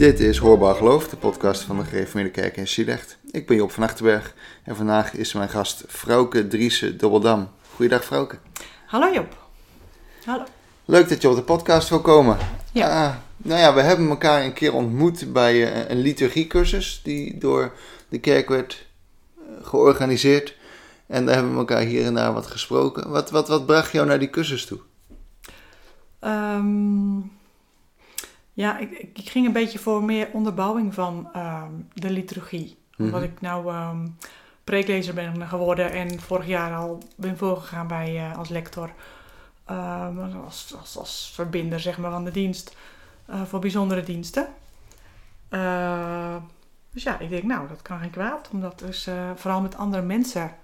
Dit is Hoorbaar Geloof, de podcast van de Gereformeerde Kerk in Sielecht. Ik ben Job van Achterberg en vandaag is mijn gast Frauke Driessen Dobbeldam. Goeiedag Frauke. Hallo Job. Hallo. Leuk dat je op de podcast wil komen. Ja. Ah, nou ja, we hebben elkaar een keer ontmoet bij eh, een liturgiecursus die door de kerk werd eh, georganiseerd. En daar hebben we elkaar hier en daar wat gesproken. Wat, wat, wat bracht jou naar die cursus toe? Ehm, ja, ik, ik ging een beetje voor meer onderbouwing van ehm, de liturgie. Omdat ik nou ehm, preeklezer ben geworden en vorig jaar al ben voorgegaan bij, eh, als lector. ehm, als, als, als verbinder zeg maar, van de dienst eh, voor bijzondere diensten. Eh, dus ja, ik denk nou, dat kan geen kwaad. Om dat dus vooral met andere mensen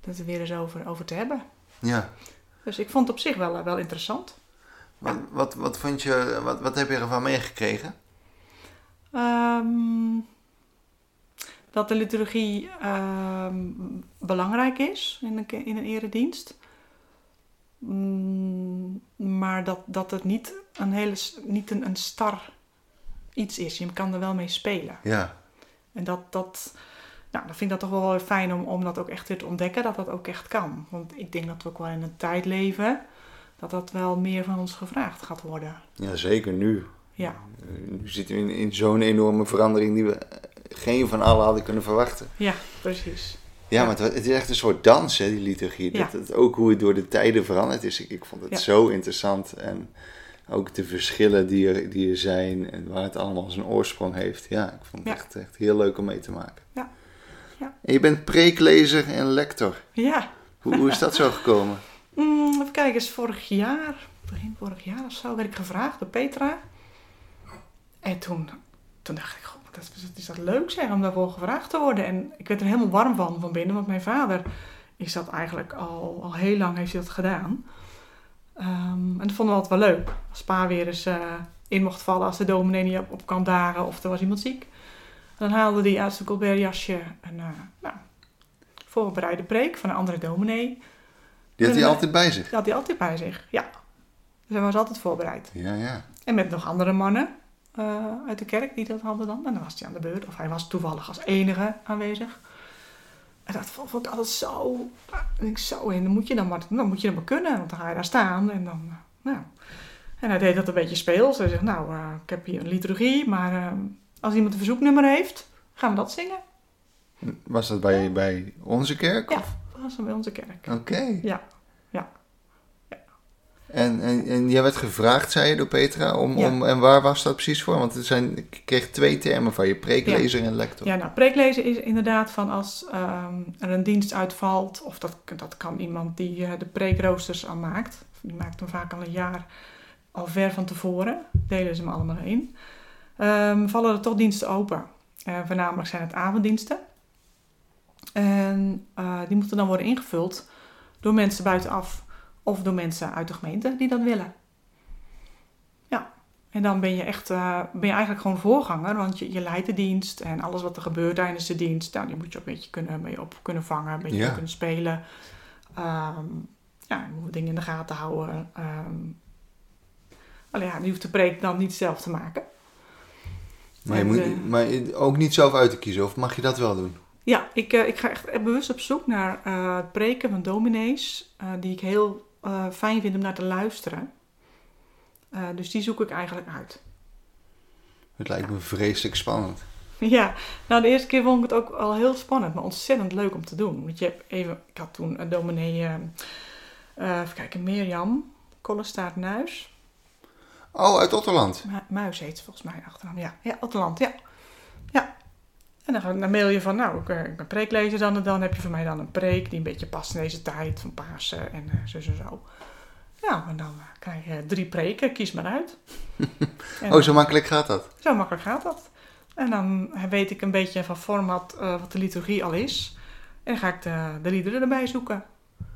dat er weer eens over, over te hebben. Ja. Dus ik vond het op zich wel, wel interessant. Wat, wat, wat, vond je, wat, wat heb je ervan meegekregen? Ehm, dat de liturgie ehm, belangrijk is in een, in een eredienst. Mm, maar dat, dat het niet een, hele, niet een, een star iets is. Je kan er wel mee spelen. Ja. En dat, dat, nou, dan vind ik dat toch wel fijn om, om dat ook echt weer te ontdekken, dat dat ook echt kan. Want ik denk dat we ook wel in een tijd leven dat dat wel meer van ons gevraagd gaat worden. ja, zeker nu. Ja, Eh, Nu zitten we in, in zo'n enorme verandering die we eh, geen van allen hadden kunnen verwachten. ja precies. Ja, maar het, het is echt een soort dans, hè, die liturgie. Ja. Dat, ook hoe het door de tijden veranderd is. Ik, ik vond het Ja. zo interessant. En ook de verschillen die er, die er zijn en waar het allemaal zijn oorsprong heeft. Ja, ik vond het Ja. echt, echt heel leuk om mee te maken. Ja. Ja. En je bent preeklezer en lector. Ja, Hoe, hoe is dat zo gekomen? Kijken, eens vorig jaar, begin vorig jaar of zo, werd ik gevraagd door Petra. En toen, toen dacht ik, goh, dat is, dat is dat leuk zeg, om daarvoor gevraagd te worden. En ik werd er helemaal warm van, van binnen, want mijn vader is dat eigenlijk al, al heel lang heeft hij dat gedaan. Ehm, en dat vonden we altijd wel leuk. Als pa weer eens eh, in mocht vallen, als de dominee niet op, kan dagen of er was iemand ziek. Dan haalde hij uit zijn colbertjasje een eh, nou, voorbereide preek van een andere dominee. Die had hij altijd bij zich. Dat had hij altijd bij zich, ja. Dus hij was altijd voorbereid. Ja, ja. En met nog andere mannen eh, uit de kerk die dat hadden dan. En dan was hij aan de beurt. Of hij was toevallig als enige aanwezig. En dat vond ik altijd zo... Ik zo, en dan moet je dan maar, dan moet je dan maar kunnen. Want dan ga je daar staan en dan... eh, nou. En hij deed dat een beetje speels. Hij zegt, nou, eh, ik heb hier een liturgie. Maar als iemand een verzoeknummer heeft, gaan we dat zingen. Was dat bij, bij onze kerk? Ja, of? Dan bij onze kerk. Oké. Ja, ja. En, en, en jij werd gevraagd, zei je, door Petra, om, Ja. om, en waar was dat precies voor? Want er zijn, ik kreeg twee termen van je, preeklezer en lector. Ja, nou, preeklezen is inderdaad van als ehm, er een dienst uitvalt, of dat, dat kan iemand die eh, de preekroosters al maakt. Die maakt hem vaak al een jaar al ver van tevoren, delen ze hem allemaal in. Ehm, vallen er toch diensten open. Eh, voornamelijk zijn het avonddiensten. En eh, die moeten dan worden ingevuld door mensen buitenaf of door mensen uit de gemeente die dat willen. Ja, en dan ben je echt, eh, ben je eigenlijk gewoon voorganger, want je, je leidt de dienst en alles wat er gebeurt tijdens de dienst, nou, die moet je ook een beetje kunnen, mee op kunnen vangen, een beetje Ja. kunnen spelen. Ehm, ja, je moet dingen in de gaten houden. Ehm alleen ja, je hoeft de preek dan niet zelf te maken. Maar, je En, moet, maar ook niet zelf uit te kiezen, of mag je dat wel doen? Ja, ik, eh, ik ga echt bewust op zoek naar eh, preken van dominees, eh, die ik heel fijn vind om naar te luisteren. Dus die zoek ik eigenlijk uit. Het lijkt me vreselijk spannend. Ja, nou de eerste keer vond ik het ook al heel spannend, maar ontzettend leuk om te doen. Want je hebt even, ik had toen een dominee, even kijken, Mirjam Kollestaart Nuis. Oh, uit Otterland. Mu- Muis heet volgens mij achternaam. Ja, ja Otterland, ja. Ja. En dan, mail je van, nou, ik, eh, ik ben preeklezer dan en dan. Heb je voor mij dan een preek die een beetje past in deze tijd van Pasen en eh, zo, zo, zo. Ja, en dan eh, krijg je drie preken, kies maar uit. Oh, zo makkelijk gaat dat. zo makkelijk gaat dat. En dan weet ik een beetje van format wat de liturgie al is. En dan ga ik de, de liederen erbij zoeken.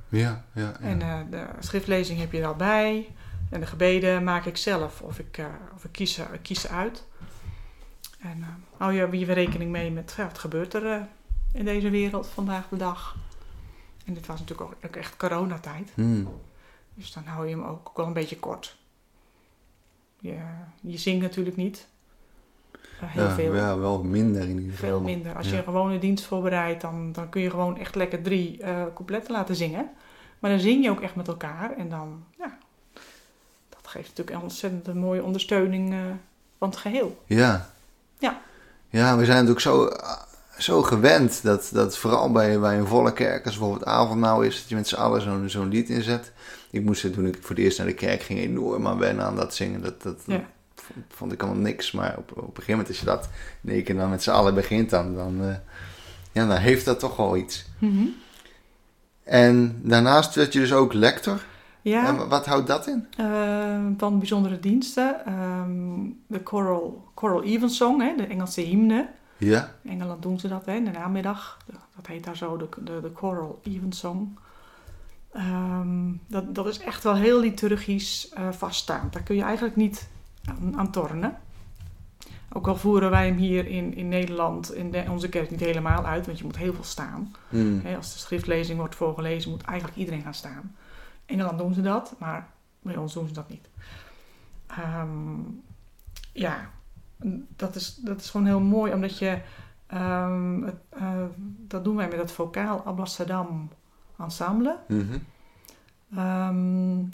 Ja, ja. ja. En de schriftlezing heb je er al bij. En de gebeden maak ik zelf. Of ik, of ik, kies, kies ze uit. En eh, hou je weer rekening mee met ja, wat gebeurt er eh, in deze wereld vandaag de dag. En dit was natuurlijk ook, echt coronatijd. Hmm. Dus dan hou je hem ook wel een beetje kort. Je, je zingt natuurlijk niet. heel ja, veel. Ja, wel minder in ieder geval. Veel minder. Als je een gewone dienst voorbereidt, dan, dan kun je gewoon echt lekker drie eh, coupletten laten zingen. Maar dan zing je ook echt met elkaar. En dan, ja, dat geeft natuurlijk een ontzettend mooie ondersteuning eh, van het geheel. Ja. Ja. Ja, we zijn natuurlijk zo, zo gewend dat, dat vooral bij, bij een volle kerk, als bijvoorbeeld avondmaal is, dat je met z'n allen zo'n zo'n lied inzet. Ik moest er toen ik voor het eerst naar de kerk ging enorm aan wennen aan dat zingen. Dat, dat, Ja. vond, vond ik allemaal niks. Maar op, op een gegeven moment, als je dat in één keer dan met z'n allen begint, dan, dan, eh, ja, dan heeft dat toch wel iets. En daarnaast werd je dus ook lector. Ja, En wat houdt dat in? eh, van bijzondere diensten. ehm, de Choral, choral Evensong, hè, de Engelse hymne. Ja. In Engeland doen ze dat hè, in de namiddag. Dat heet daar zo de, de, de Choral Evensong. Ehm, dat, dat is echt wel heel liturgisch eh, vaststaand. Daar kun je eigenlijk niet aan, aan tornen. Ook al voeren wij hem hier in, in Nederland, in de, onze kerk, niet helemaal uit, want je moet heel veel staan. Hmm. Als de schriftlezing wordt voorgelezen, moet eigenlijk iedereen gaan staan. In Engeland doen ze dat, maar bij ons doen ze dat niet. Ehm, ja, dat is, dat is gewoon heel mooi, omdat je... ehm, het, eh, dat doen wij met het vocaal Amsterdam Ensemble.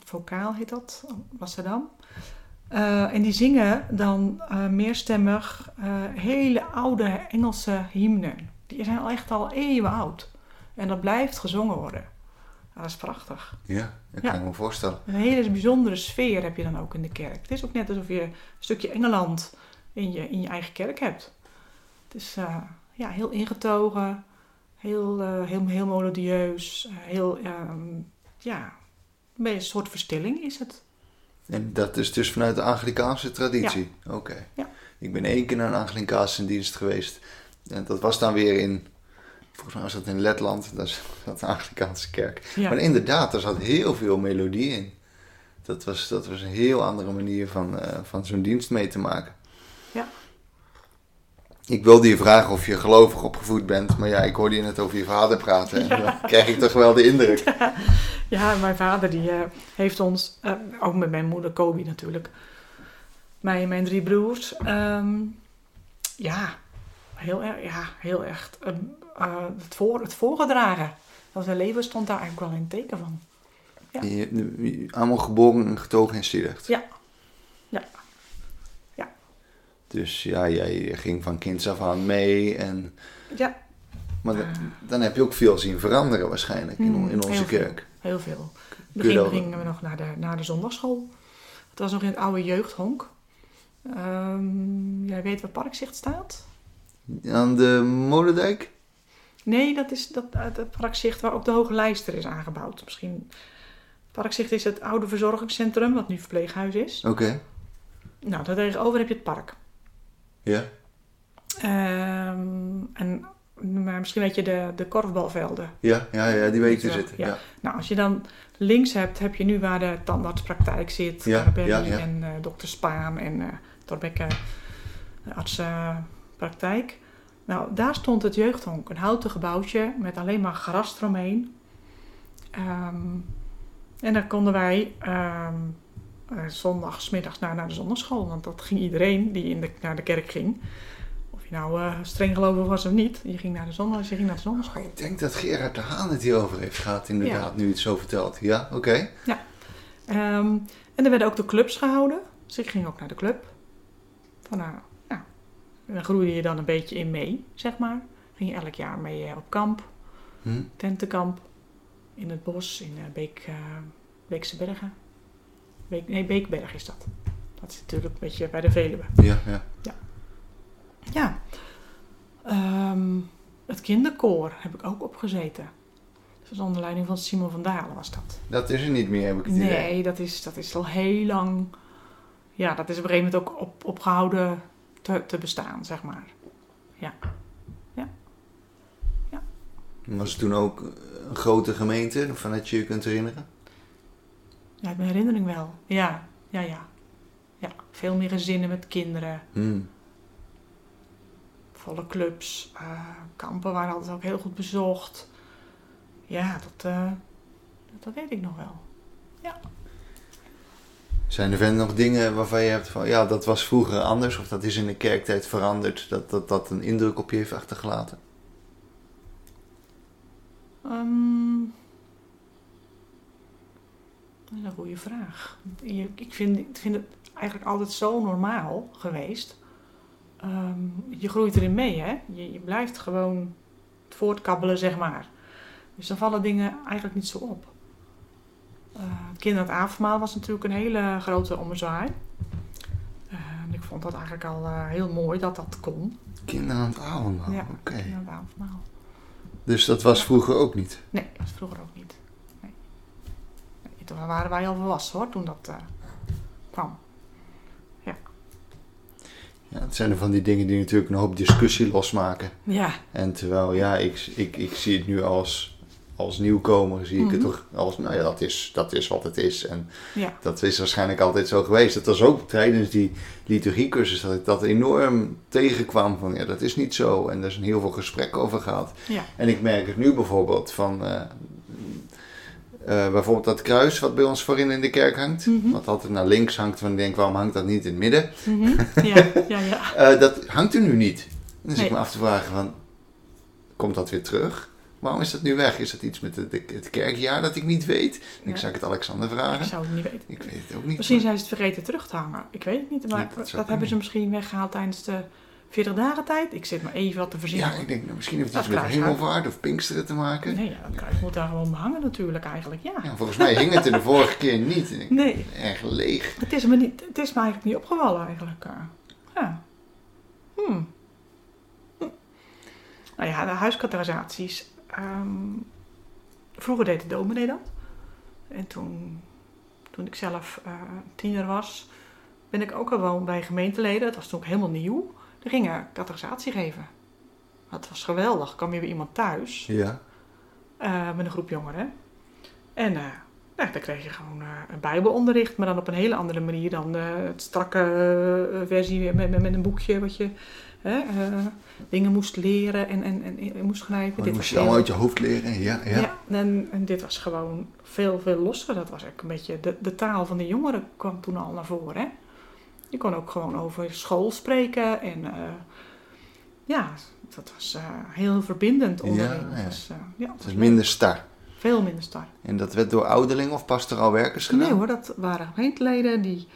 Vocaal heet dat, Amsterdam. Eh, en die zingen dan eh, meerstemmig hele oude Engelse hymnen. Die zijn al echt al eeuwen oud. En dat blijft gezongen worden. Ja, dat is prachtig. Ja, dat Ja. kan ik me voorstellen. Een hele bijzondere sfeer heb je dan ook in de kerk. Het is ook net alsof je een stukje Engeland in je, in je eigen kerk hebt. Het is eh, ja, heel ingetogen, heel, eh, heel, heel melodieus, eh, heel, ehm, ja, een beetje een soort verstilling is het. En dat is dus vanuit de Anglikaanse traditie? Oké. Ja. Ik ben één keer naar een Anglikaanse dienst geweest. En dat was dan weer in, volgens mij was dat in Letland, dat is dat de Anglikaanse kerk. Ja. Maar inderdaad, er zat heel veel melodie in. Dat was, dat was een heel andere manier van, eh, van zo'n dienst mee te maken. Ja. Ik wilde je vragen of je gelovig opgevoed bent, maar ja, ik hoorde je net over je vader praten. En dan krijg ik toch wel de indruk. Ja, mijn vader die eh, heeft ons, eh, ook met mijn moeder Kobi natuurlijk, mij en mijn drie broers, ehm, ja, heel erg, ja, heel echt eh, het, voor, het voorgedragen. Dat zijn leven stond daar eigenlijk wel in het teken van. Ja. Je, je- allemaal geboren en getogen in Stiedrecht. Ja. Ja. Ja. Dus ja, jij ging van kinds af aan mee. En, Ja, maar dan, dan heb je ook veel zien veranderen waarschijnlijk in, Mm, in onze heel veel. kerk. heel veel. Je het begin gingen we nog naar de, naar de zondagschool. Het was nog in het oude jeugdhonk. Ehm, jij weet waar Parkzicht staat? Aan de Molendijk? Nee, dat is dat, het Parkzicht waar ook de Hoge Lijster is aangebouwd. Misschien. Parkzicht is het oude verzorgingscentrum, wat nu verpleeghuis is. Oké. Nou, daar tegenover heb je het park. Ja. Ehm, en maar misschien weet je de, de korfbalvelden. Ja, ja, ja, die weet Ja, zitten. ja. Ja. Nou, als je dan links hebt, heb je nu waar de tandartspraktijk zit. Ja, ja, ja. en eh, dokter Spaan en eh Torbekke de artsenpraktijk. Nou, daar stond het jeugdhonk. Een houten gebouwtje met alleen maar gras eromheen. Ehm, en daar konden wij eh, zondagsmiddags naar, naar de zondagschool. Want dat ging iedereen die in de, naar de kerk ging. Of je nou eh, streng gelovig was of niet. Je ging naar de, zondag, je ging naar de zondagschool. Ik denk dat Gerard de Haan het hierover heeft gehad, inderdaad, nu het zo vertelt. Ja, oké. Ehm, en er werden ook de clubs gehouden. Dus ik ging ook naar de club. Van, nou, ja. En dan groeide je dan een beetje in mee, zeg maar. Ging je elk jaar mee eh, op kamp, Hm? tentenkamp. In het bos, in eh, Beek, eh, Beekse Bergen. Beek, nee, Beekberg is dat. Dat is natuurlijk een beetje bij de Veluwe. Ja, ja. Ja. Ehm, het kinderkoor heb ik ook opgezeten. Dus onder leiding van Simon van Dalen was dat. Dat is er niet meer, heb ik het idee. Nee, dat is, dat is al heel lang. Ja, dat is op een gegeven moment ook op, opgehouden te, te bestaan, zeg maar. Was het toen ook een grote gemeente, vanuit je je kunt herinneren? Ja, mijn herinnering wel. Ja, ja, ja. Ja, veel meer gezinnen met kinderen, Hm. volle clubs, eh, kampen waren altijd ook heel goed bezocht. Ja, dat, eh, dat weet ik nog wel. Zijn er verder nog dingen waarvan je hebt van, ja, dat was vroeger anders, of dat is in de kerktijd veranderd, dat dat, dat een indruk op je heeft achtergelaten? Ehm, dat is een goede vraag. Ik vind, ik vind het eigenlijk altijd zo normaal geweest. Ehm, je groeit erin mee, hè? Je, je blijft gewoon voortkabbelen, zeg maar. Dus dan vallen dingen eigenlijk niet zo op. Het avondmaal was natuurlijk een hele grote ommezwaai. Eh, ik vond dat eigenlijk al eh, heel mooi dat dat kon. Kinderen aan het avondmaal, Ja, oké. kind aan het avondmaal. Dus dat was vroeger ook niet? Nee, dat was vroeger ook niet. Nee. Nee, toen waren wij al volwassen hoor, toen dat kwam. Ja, het zijn er van die dingen die natuurlijk een hoop discussie losmaken. Ja, En terwijl, ja, ik, ik, ik zie het nu als, als nieuwkomer, zie ik het Mhm. toch als, nou ja, dat is, dat is wat het is. En ja, dat is waarschijnlijk altijd zo geweest. Het was ook tijdens die liturgiecursus dat ik dat enorm tegenkwam van, ja, dat is niet zo. En er is een heel veel gesprek over gehad. ja. En ik merk het nu bijvoorbeeld van, eh, eh, bijvoorbeeld dat kruis wat bij ons voorin in de kerk hangt. Mhm. Wat altijd naar links hangt, van ik denk, waarom hangt dat niet in het midden? Mhm. ja, ja, ja. Eh, dat hangt er nu niet. Dan zit ik me af te vragen van, komt dat weer terug? Waarom is dat nu weg? Is dat iets met het, het kerkjaar dat ik niet weet? Ik zou ik het Alexander Ik vragen. zou het niet weten. Ik weet het ook niet. Misschien zijn ze het vergeten terug te hangen. Ik weet het niet, maar Ja, dat hebben ze misschien weggehaald tijdens de 40 dagen tijd. Ik zit maar even wat te verzinnen. ja, ik denk, nou, misschien heeft het Dat iets met hemelvaart of pinksteren te maken. Nee, ja, dat kruis moet daar gewoon hangen natuurlijk eigenlijk, ja. Ja, volgens mij hing het er de vorige keer niet. Ik- Nee, Erg leeg. het is me, niet, het is me eigenlijk niet opgevallen eigenlijk. eh. Ja. Hmm. Hm. Nou ja, de huiskategorisaties. Ehm, vroeger deed de dominee dat. En toen, toen ik zelf eh, tiener was, ben ik ook gewoon bij gemeenteleden, dat was toen ook helemaal nieuw, die gingen categorisatie geven. Dat was geweldig. kwam je bij iemand thuis Ja. eh, met een groep jongeren. En eh, nou, dan kreeg je gewoon een bijbelonderricht, maar dan op een hele andere manier dan het strakke versie met, met, met een boekje wat je hè, eh, dingen moest leren en, en, en, en moest schrijven. Oh, Dit moest je allemaal uit je hoofd leren. Ja, ja. ja, en, en dit was gewoon veel, veel losser. Dat was eigenlijk een beetje de, de taal van de jongeren kwam toen al naar voren. Hè? Je kon ook gewoon over school spreken en eh, ja, dat was eh, heel verbindend onderling. Ja, Dat ja. Het was minder star. veel minder star. En dat werd door ouderling of pastoraal werkers gedaan? Nee hoor, dat waren gemeenteleden die,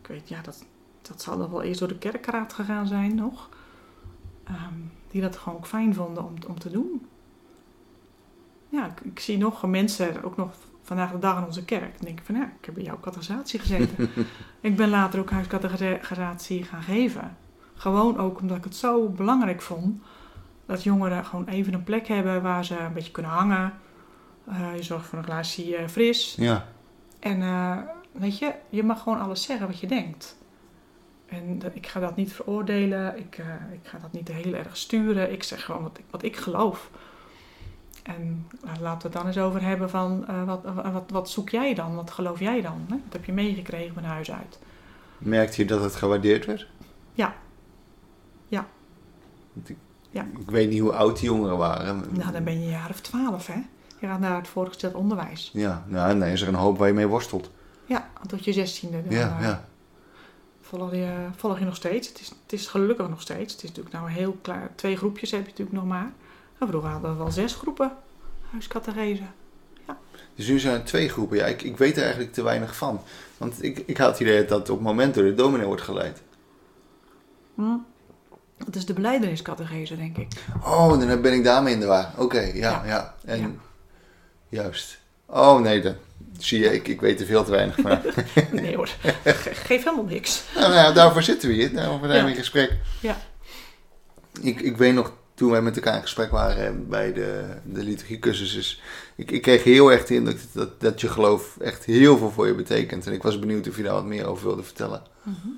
ik weet ja, dat, dat zal dan wel eerst door de kerkraad gegaan zijn nog, Ehm, die dat gewoon ook fijn vonden om, om te doen. Ja, ik, ik zie nog mensen, ook nog vandaag de dag in onze kerk, dan denk ik van ja, ik heb bij jou categorisatie gezeten. ik ben later ook huiscategorisatie gaan geven. Gewoon ook omdat ik het zo belangrijk vond dat jongeren gewoon even een plek hebben waar ze een beetje kunnen hangen. Eh, je zorgt voor een glaasje eh, fris. Ja. En eh, weet je, je mag gewoon alles zeggen wat je denkt. En ik ga dat niet veroordelen, ik, eh, ik ga dat niet heel erg sturen. Ik zeg gewoon wat ik, wat ik geloof. En eh, laten we het dan eens over hebben van eh, wat, wat, wat zoek jij dan? Wat geloof jij dan? Hè? Wat heb je meegekregen van huis uit? Merkte je dat het gewaardeerd werd? Ja. Ja. Ik, Ja. ik weet niet hoe oud die jongeren waren. Nou, dan ben je een jaar of twaalf, hè? Je gaat naar het voorgesteld onderwijs. Ja, nou, dan is er een hoop waar je mee worstelt. Ja, tot je zestiende. Ja, ja. Volg je, volg je nog steeds. Het is, het is gelukkig nog steeds. Het is natuurlijk nou heel klaar. Twee groepjes heb je natuurlijk nog maar. En vroeger hadden we wel zes groepen huiscategesen. Dus nu zijn er twee groepen. Ja, ik, ik weet er eigenlijk te weinig van. Want ik, ik had het idee dat op het moment door de dominee wordt geleid. Hm. Dat is de beleideniscategese, denk ik. Oh, dan ben ik daarmee in de war. Oké, ja, ja, Ja. En, Ja. Juist. Oh nee, dan zie je, ik, ik weet er veel te weinig van. Nee hoor, Ge- geef helemaal niks. nou, nou ja, daarvoor zitten we hier. Daarvoor zijn we in gesprek. Ja. Ik, ik weet nog, toen wij met elkaar in gesprek waren bij de, de liturgiecursus, ik, ik kreeg heel erg de indruk dat, dat je geloof echt heel veel voor je betekent. En ik was benieuwd of je daar wat meer over wilde vertellen. Mhm.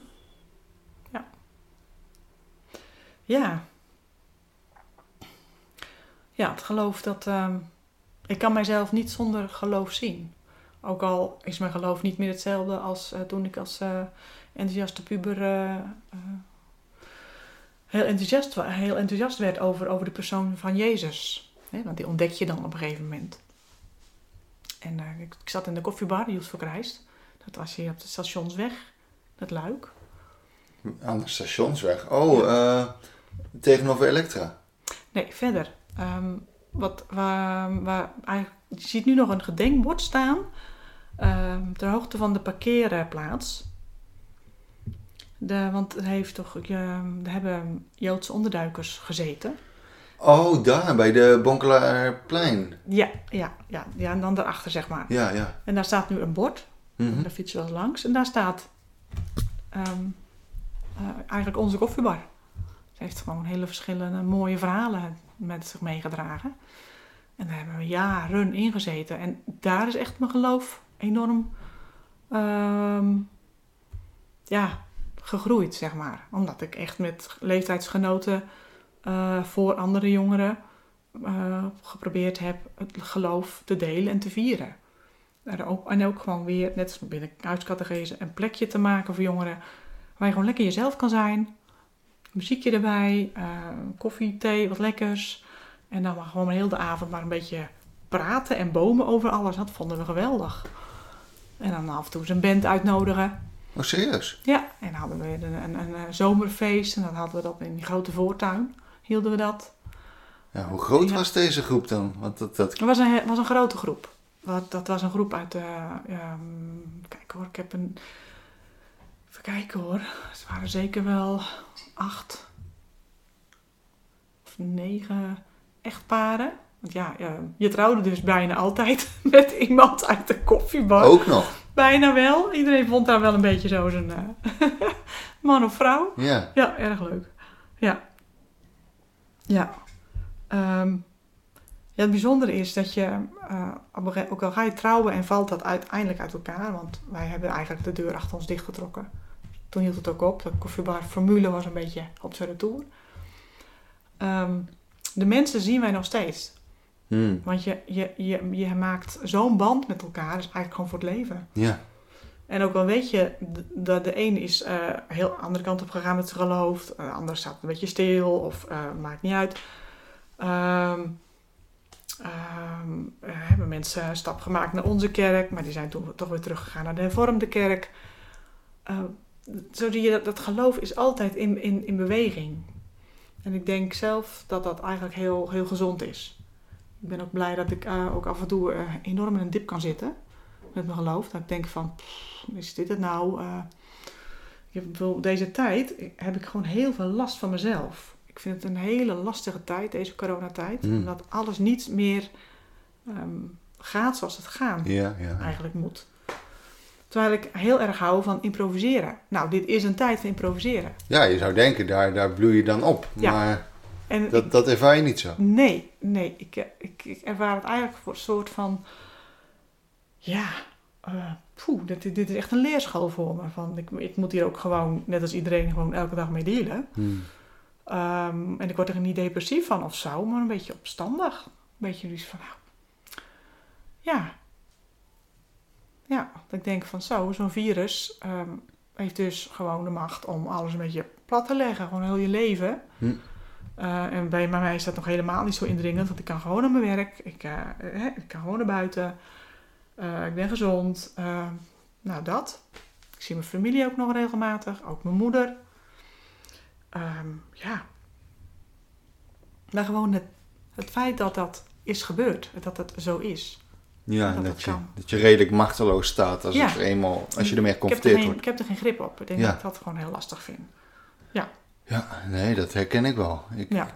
Ja. Ja. Ja, het geloof dat... ehm, ik kan mijzelf niet zonder geloof zien. Ook al is mijn geloof niet meer hetzelfde als eh, toen ik als eh, enthousiaste puber... eh, heel, enthousiast, heel enthousiast werd over, over de persoon van Jezus. Want die ontdek je dan op een gegeven moment. En ik, ik zat in de koffiebar, Jules voor Christ. Dat was hier op de stationsweg, dat luik. Aan de stationsweg. Oh, tegenover Elektra. Nee, verder. Ehm, wat, waar, waar, je ziet nu nog een gedenkbord staan. Ehm, ter hoogte van de parkeerplaats. De, want er heeft toch, er hebben Joodse onderduikers gezeten. Oh, daar bij de Bonkelaarplein. Ja, ja, ja, ja, en dan daarachter zeg maar. Ja, ja. En daar staat nu een bord. Mhm. Daar fietsen we eens langs. En daar staat ehm, eh, eigenlijk onze koffiebar. Ze heeft gewoon hele verschillende mooie verhalen met zich meegedragen. En daar hebben we jaren in gezeten. En daar is echt mijn geloof enorm ehm, ja, gegroeid, zeg maar. Omdat ik echt met leeftijdsgenoten eh, voor andere jongeren eh, geprobeerd heb het geloof te delen en te vieren. En ook, en ook gewoon weer, net als binnen huiscategese, een plekje te maken voor jongeren. Waar je gewoon lekker jezelf kan zijn. Muziekje erbij, eh, koffie, thee, wat lekkers. En dan gewoon heel de avond maar een beetje praten en bomen over alles. Dat vonden we geweldig. En dan af en toe eens een band uitnodigen. Oh, serieus? Ja, en dan hadden we een, een, een, eh, zomerfeest. En dan hadden we dat in die grote voortuin. Hielden we dat. Ja, hoe groot Ja. was deze groep dan? Want dat, dat... Het was een, was een grote groep. Wat- Dat was een groep uit de... ehm, kijk hoor, ik heb een... Even kijken hoor. Het waren zeker wel acht of negen echtparen. Want ja, je trouwde dus bijna altijd met iemand uit de koffiebar. Ook nog? Bijna wel. Iedereen vond daar wel een beetje zo zijn eh, man of vrouw. Ja. Ja, erg leuk. Ja. Ja. Ehm, ja, het bijzondere is dat je, eh, ook al ga je trouwen en valt dat uiteindelijk uit elkaar, want wij hebben eigenlijk de deur achter ons dichtgetrokken. Toen hield het ook op. De koffiebar formule was een beetje op zijn retour. Ehm, de mensen zien wij nog steeds. Hmm. Want je, je, je, je maakt zo'n band met elkaar, dus eigenlijk gewoon voor het leven. Ja. En ook al weet je dat de een is eh heel andere kant op gegaan met zijn geloof, de ander staat een beetje stil of eh, maakt niet uit. Eh, hebben mensen een stap gemaakt naar onze kerk, maar die zijn toen toch weer teruggegaan naar de hervormde kerk. Eh, zo zie je dat, dat geloof is altijd in, in, in beweging. En ik denk zelf dat dat eigenlijk heel, heel gezond is. Ik ben ook blij dat ik eh, ook af en toe eh, enorm in een dip kan zitten met mijn geloof. Dat ik denk van, pff, is dit het nou? Eh, ik heb deze tijd heb ik gewoon heel veel last van mezelf. Ik vind het een hele lastige tijd, deze coronatijd. Hmm. Omdat alles niet meer ehm, gaat zoals het gaan Ja, ja. eigenlijk moet. Terwijl ik heel erg hou van improviseren. Nou, dit is een tijd van improviseren. Ja, je zou denken, daar, daar bloei je dan op. Ja. Maar En ik- dat, dat ervaar je niet zo. Nee, nee. Ik, eh, ik, ik ervaar het eigenlijk voor een soort van... Ja, eh, poeh, dit, dit is echt een leerschool voor me. Van, ik, ik moet hier ook gewoon, net als iedereen, gewoon elke dag mee dealen. Hmm. Ehm, en ik word er niet depressief van of zo, maar een beetje opstandig. Een beetje dus van, nou... Ja. Ja, dat ik denk van zo, zo'n virus ehm, heeft dus gewoon de macht om alles een beetje plat te leggen. Gewoon heel je leven. Hm. Eh, en bij mij is dat nog helemaal niet zo indringend, want ik kan gewoon naar mijn werk. Ik, eh, ik kan gewoon naar buiten. Eh, ik ben gezond. Nou, dat. Ik zie mijn familie ook nog regelmatig. Ook mijn moeder. Ehm, ja. Maar gewoon het, het feit dat dat is gebeurd. Dat het zo is. Ja, Dat je, kan. dat je redelijk machteloos staat als, Ja. het eenmaal, als je ermee er geconfronteerd wordt. ik heb er geen grip op. Ik denk Ja. dat ik dat gewoon heel lastig vind. Ja, nee, dat herken ik wel. Ik, Ja.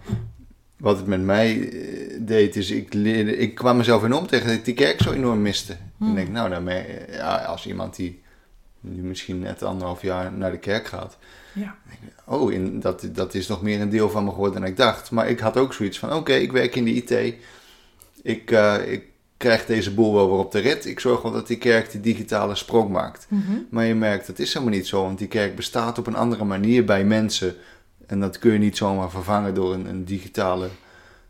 Wat het met mij eh, deed, is ik, leerde, ik kwam mezelf in om tegen dat ik die kerk zo enorm miste. Hmm. Ik denk, nou, daarmee, ja, als iemand die nu misschien net anderhalf jaar naar de kerk gaat. Ja. Oh, in, dat, dat is nog meer een deel van me geworden dan ik dacht. Maar ik had ook zoiets van, oké, ik werk in de IT. Ik, eh, ik krijg deze boel wel weer op de rit. Ik zorg wel dat die kerk die digitale sprong maakt. Mhm. Maar je merkt, dat is helemaal niet zo. Want die kerk bestaat op een andere manier bij mensen. En dat kun je niet zomaar vervangen door een, een, digitale,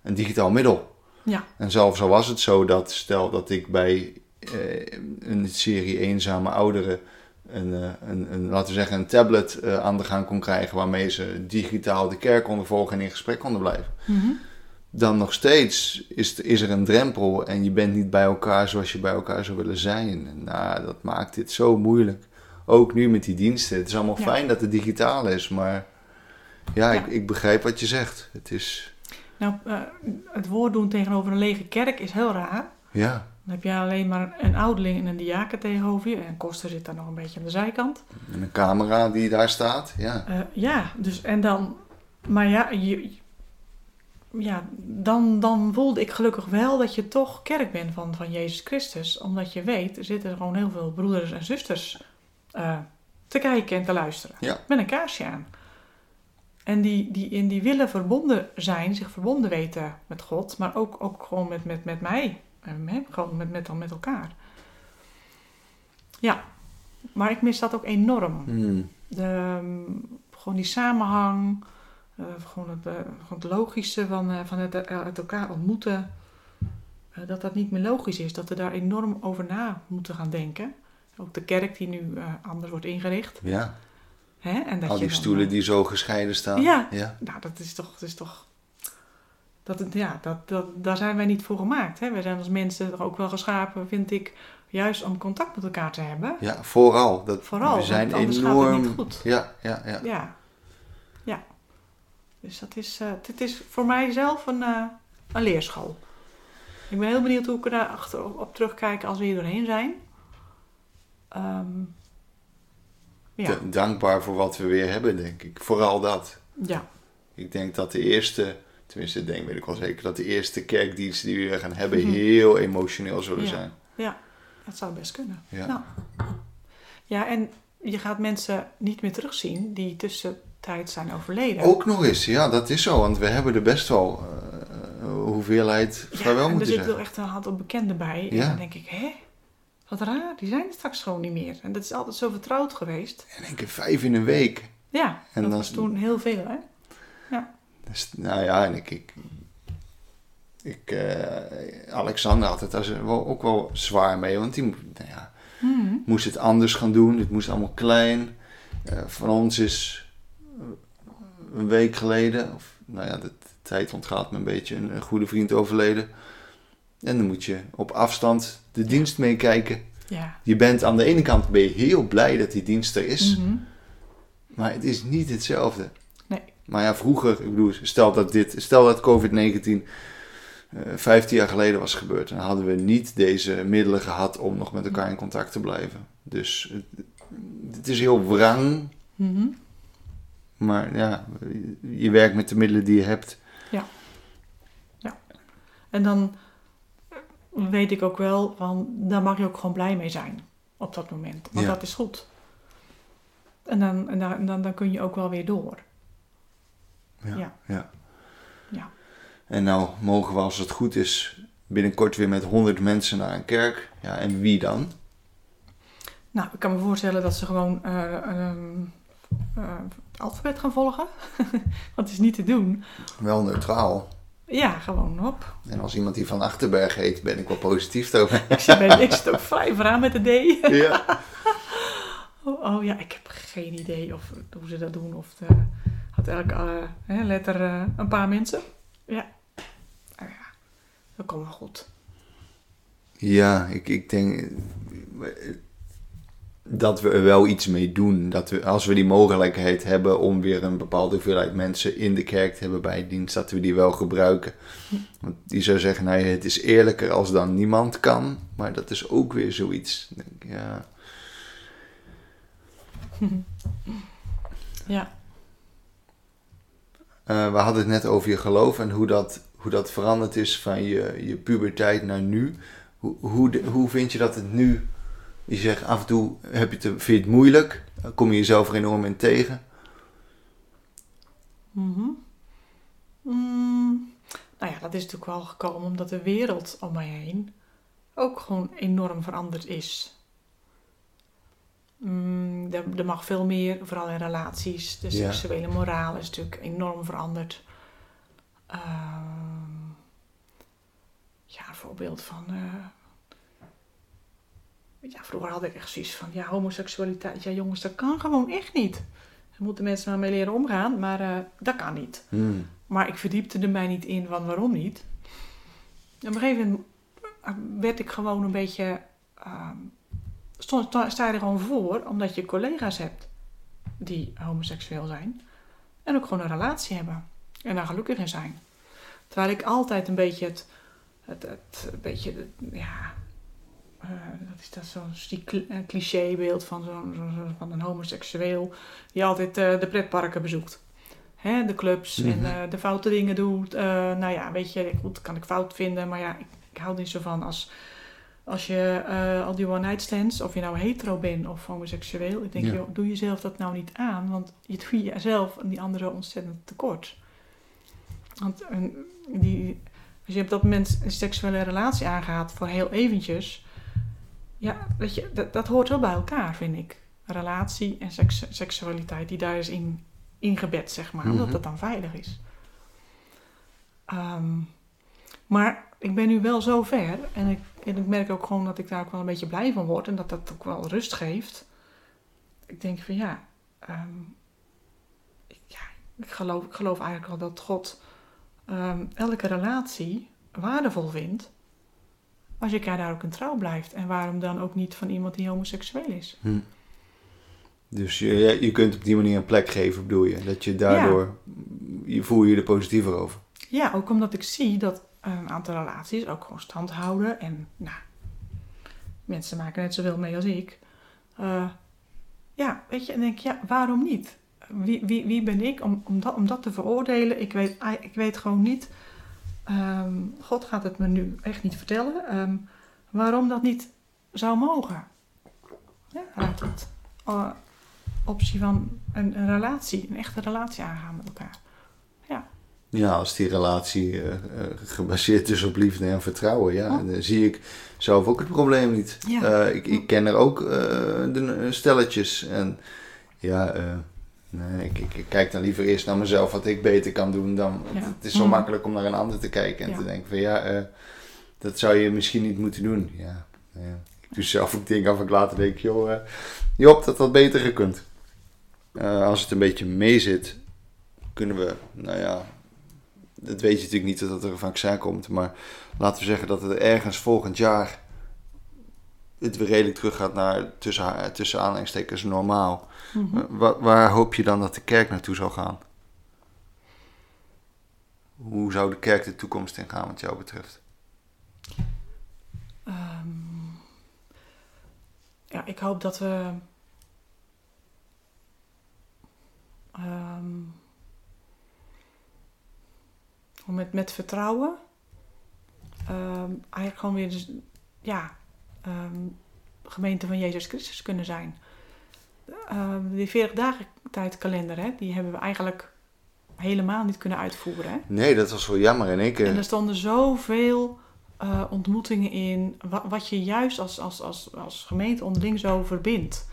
een digitaal middel. Ja. En zelfs al was het zo dat, stel dat ik bij eh, een serie eenzame ouderen... Een, eh, een, een, laten we zeggen, een tablet eh, aan de gang kon krijgen... waarmee ze digitaal de kerk konden volgen en in gesprek konden blijven. Mhm. dan nog steeds is, is er een drempel en je bent niet bij elkaar zoals je bij elkaar zou willen zijn. Nou, dat maakt dit zo moeilijk. Ook nu met die diensten. Het is allemaal Ja. fijn dat het digitaal is, maar ja, Ja. Ik, ik begrijp wat je zegt. Het is, Nou, eh, het woord doen tegenover een lege kerk is heel raar. ja, Dan heb je alleen maar een ouderling en een diaken tegenover je. En Koster zit daar nog een beetje aan de zijkant. en een camera die daar staat, ja. Eh, ja, dus en dan... Maar ja, je, ja dan, dan voelde ik gelukkig wel dat je toch kerk bent van, van Jezus Christus. Omdat je weet, er zitten gewoon heel veel broeders en zusters eh, te kijken en te luisteren. Ja. Met een kaarsje aan. En die, die, en die willen verbonden zijn, zich verbonden weten met God. Maar ook, ook gewoon met, met, met mij. En hè, gewoon met, met, met elkaar. Ja, maar ik mis dat ook enorm. Hmm. De, ehm, gewoon die samenhang, eh, gewoon, het, eh, gewoon het logische van, eh, van het uit elkaar ontmoeten. dat dat niet meer logisch is, dat we daar enorm over na moeten gaan denken. Ook de kerk die nu anders wordt ingericht. Ja, Hè? En dat al je die dan, stoelen eh, die zo gescheiden staan. Ja. ja. Nou, dat is toch... Dat is toch dat, het- ja, dat, dat, daar zijn wij niet voor gemaakt. Hè? Wij zijn als mensen ook wel geschapen, vind ik, juist om contact met elkaar te hebben. Ja, vooral. Dat, Vooral, we zijn gaat het enorm. niet goed. Ja, ja, ja. Ja. Ja. Dus dat is, eh dit is voor mij zelf een, eh, een leerschool. Ik ben heel benieuwd hoe ik daar achter op, op terugkijk als we hier doorheen zijn. Ehm, ja. Dankbaar voor wat we weer hebben, denk ik. Vooral dat. ja. Ik denk dat de eerste, tenminste, ik denk weet ik wel zeker, dat de eerste kerkdiensten die we weer gaan hebben Mhm. heel emotioneel zullen Ja. zijn. Ja, dat zou best kunnen. Ja. Nou. Ja, en je gaat mensen niet meer terugzien die tussentijd zijn overleden. Ook nog eens, ja, dat is zo, want we hebben er best wel eh, hoeveelheid ja, vaarwel en er moeten zit zeggen. wel echt een aantal bekenden bij. En Ja. dan denk ik, hè? Wat raar, die zijn er straks gewoon niet meer. En dat is altijd zo vertrouwd geweest. En één keer vijf in een week. Ja, En dat dan- was toen heel veel, hè? Dus, nou ja, en ik, ik, ik eh, Alexander had het daar wel, ook wel zwaar mee, want die nou ja, Hmm. moest het anders gaan doen. Het moest allemaal klein. Eh, van ons is eh, een week geleden, of nou ja, de, de tijd ontgaat me een beetje, een, een goede vriend overleden. En dan moet je op afstand de dienst meekijken. Ja. Je bent aan de ene kant ben je heel blij dat die dienst er is, Mhm. maar het is niet hetzelfde. Nee. Maar ja, vroeger, ik bedoel, stel dat dit, stel dat COVID-19 eh 15 jaar geleden was gebeurd, dan hadden we niet deze middelen gehad om nog met elkaar in contact te blijven. Dus het, het is heel wrang, Mhm. maar ja, je werkt met de middelen die je hebt. En dan weet ik ook wel, van, daar mag je ook gewoon blij mee zijn op dat moment. Want Ja. dat is goed. En, dan, en dan, dan, dan kun je ook wel weer door. Ja, Ja. ja. Ja. En nou mogen we, als het goed is, binnenkort weer met 100 mensen naar een kerk. Ja, en wie dan? Nou, ik kan me voorstellen dat ze gewoon eh, ehm, eh, het alfabet gaan volgen. Het is niet te doen. Wel neutraal. Ja, gewoon op. En als iemand die van Achterberg heet, ben ik wel positief over. Ik zit, ook vrij vooraan met de D. ja. Oh, oh ja, ik heb geen idee of, hoe ze dat doen. Of de, had elke eh, letter eh, een paar mensen. Ja. Nou ja, dat komt wel goed. Ja, ik, ik denk dat we er wel iets mee doen. Dat we, als we die mogelijkheid hebben om weer een bepaalde hoeveelheid mensen in de kerk te hebben bij dienst, dat we die wel gebruiken. Want die zou zeggen, nou ja, het is eerlijker als dan niemand kan. Maar dat is ook weer zoiets. Ja. Ja. Eh, we hadden het net over je geloof en hoe dat, hoe dat veranderd is van je, je puberteit naar nu. Hoe, hoe, de- hoe vind je dat het nu? Je zegt af en toe heb je het, vind je het moeilijk, kom je jezelf er enorm in tegen. Mhm. Mm, nou ja, dat is natuurlijk wel gekomen omdat de wereld om mij heen ook gewoon enorm veranderd is. Mm, er, er mag veel meer, vooral in relaties. De Ja. seksuele moraal is natuurlijk enorm veranderd. Ehm, ja, een voorbeeld van. Ja, vroeger had ik echt zoiets van: ja, homoseksualiteit, ja jongens, dat kan gewoon echt niet. moeten mensen maar mee leren omgaan, maar eh, dat kan niet. Hmm. Maar ik verdiepte er mij niet in van waarom niet. En op een gegeven moment eh, werd ik gewoon een beetje. ehm, stond, sta sta je er gewoon voor, omdat je collega's hebt die homoseksueel zijn. En ook gewoon een relatie hebben. En daar gelukkig in zijn. Terwijl ik altijd een beetje het. het, het een beetje. het- ja. Eh, wat is dat? Zo'n eh, clichébeeld van, zo'n zo, van een homoseksueel. die altijd eh, de pretparken bezoekt. Hè, de clubs en Mhm. de foute dingen doet. Nou ja, weet je, goed, kan ik fout vinden. Maar ja, ik, ik hou er niet zo van als. Als je al die one-night stands, of je nou hetero bent of homoseksueel, ik denk, Ja. joh, doe jezelf dat nou niet aan, want je doet jezelf en die anderen ontzettend tekort. Want die, als je op dat moment een seksuele relatie aangaat voor heel eventjes, ja, weet je, dat, dat hoort wel bij elkaar, vind ik. Relatie en seks, seksualiteit, die daar is in ingebed, zeg maar, omdat Mhm. dat dan veilig is. Ehm, maar ik ben nu wel zo ver en ik, en ik merk ook gewoon dat ik daar ook wel een beetje blij van word en dat dat ook wel rust geeft. Ik denk van ja, ehm, ik, ja ik, geloof, ik geloof eigenlijk wel dat God ehm, elke relatie waardevol vindt als je elkaar daar ook in trouw blijft. En waarom dan ook niet van iemand die homoseksueel is? Hm. Dus je, je- kunt op die manier een plek geven, bedoel je? Dat je daardoor, je voel je er positiever over. Ja, ook omdat ik zie dat een aantal relaties ook gewoon stand houden. En nou, mensen maken net zoveel mee als ik. Eh, ja, weet je, en denk ja, waarom niet? Wie, wie, wie ben ik om, om, dat, om dat te veroordelen? Ik weet, ik weet gewoon niet. Ehm, God gaat het me nu echt niet vertellen. ehm, waarom dat niet zou mogen? Ja, uit het eh, optie van een, een relatie, een echte relatie aangaan met elkaar. Ja, als die relatie eh, eh, gebaseerd is op liefde en vertrouwen, ja, Oh. dan zie ik zelf ook het probleem niet. Ja. Ik, ik ken er ook de stelletjes en ja, nee, ik, ik, ik kijk dan liever eerst naar mezelf wat ik beter kan doen dan. Ja. Het is zo Mhm. makkelijk om naar een ander te kijken en Ja. te denken van ja, eh, dat zou je misschien niet moeten doen. Ja, ja. Ik doe zelf ook dingen af en ik later denk, joh, eh, Job, dat had beter gekund. Eh, als het een beetje meezit, kunnen we, nou ja, dat weet je natuurlijk niet dat er een vaccin komt, maar laten we zeggen dat het ergens volgend jaar het weer redelijk terug gaat naar tussen, tussen aanhalingstekens normaal. Mhm. Eh, wa- waar hoop je dan dat de kerk naartoe zal gaan? Hoe zou de kerk de toekomst in gaan wat jou betreft? Ehm, ja, ik hoop dat we. ehm, met, met vertrouwen. ehm, eigenlijk gewoon weer. Dus, ja. Ehm, gemeente van Jezus Christus kunnen zijn. Ehm, die 40 dagen tijdkalender, hè, die hebben we eigenlijk helemaal niet kunnen uitvoeren. Hè? Nee, dat was wel jammer. En ik, eh, En er stonden zoveel eh, ontmoetingen in, wa- wat je juist als, als, als, als gemeente onderling zo verbindt.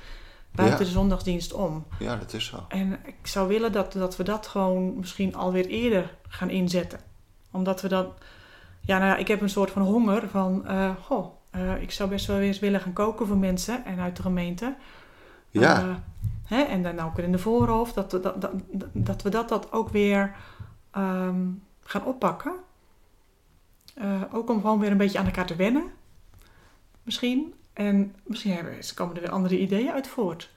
Buiten Ja. de zondagsdienst om. ja, dat is zo. En ik zou willen dat, dat we dat gewoon misschien alweer eerder gaan inzetten. Omdat we dan... Ja, nou ja, ik heb een soort van honger van... eh, goh, eh, ik zou best wel eens willen gaan koken voor mensen en uit de gemeente. Ja, Eh, hè, en dan ook weer in de voorhoofd, dat we dat, dat, dat, we dat, dat ook weer ehm, gaan oppakken. Eh, ook om gewoon weer een beetje aan elkaar te wennen. Misschien. En misschien hebben, komen er weer andere ideeën uit voort.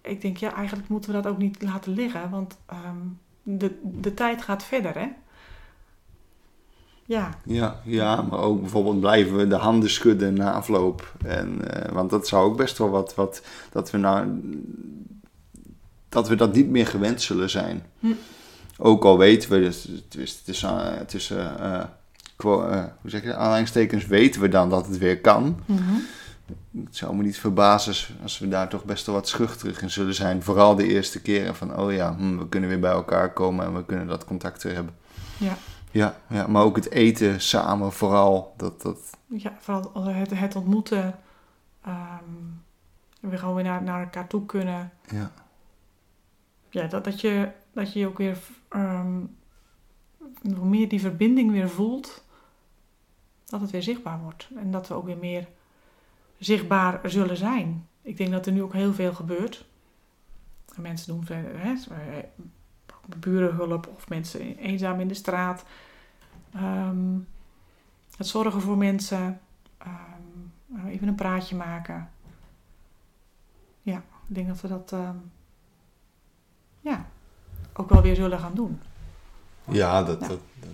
Ik denk, ja, eigenlijk moeten we dat ook niet laten liggen, want ehm, de, de tijd gaat verder, hè? Ja, ja, ja, maar ook bijvoorbeeld blijven we de handen schudden na afloop. En, eh, want dat zou ook best wel wat, wat dat we nou, dat we dat niet meer gewend zullen zijn. Hm. Ook al weten we, dus, het is tussen, tussen quo- eh, hoe zeg je, dat? aanhalingstekens weten we dan dat het weer kan. Mhm. Het zou me niet verbazen als we daar toch best wel wat schuchterig in zullen zijn. Vooral de eerste keren van, oh ja, hm, we kunnen weer bij elkaar komen en we kunnen dat contact weer hebben. ja. Ja, ja, maar ook het eten samen vooral. Dat, dat, Ja, vooral het, het ontmoeten. ehm weer gewoon weer naar, naar elkaar toe kunnen. ja. Ja, dat, dat, je, dat je ook weer ehm, hoe meer die verbinding weer voelt. Dat het weer zichtbaar wordt. En dat we ook weer meer zichtbaar zullen zijn. Ik denk dat er nu ook heel veel gebeurt. En mensen doen verder, hè, burenhulp of mensen eenzaam in de straat. Ehm, het zorgen voor mensen. Ehm, even een praatje maken. Ja, ik denk dat we dat ehm, ja, ook wel weer zullen gaan doen. Ja, dat. Dat, dat,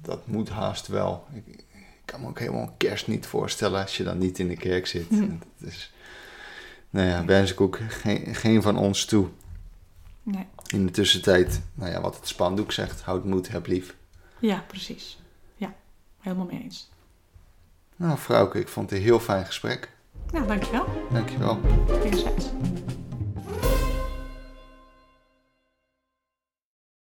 dat moet haast wel. Ik, ik kan me ook helemaal kerst niet voorstellen als je dan niet in de kerk zit. Mhm. Dat is, nou ja, wens ik ook geen, geen van ons toe. Nee. In de tussentijd, nou ja, wat het spandoek zegt, houd moed, heb lief. Ja, precies. Ja, helemaal mee eens. Nou, vrouwke, ik vond het een heel fijn gesprek. Nou, dankjewel. Dankjewel. Wederzijds.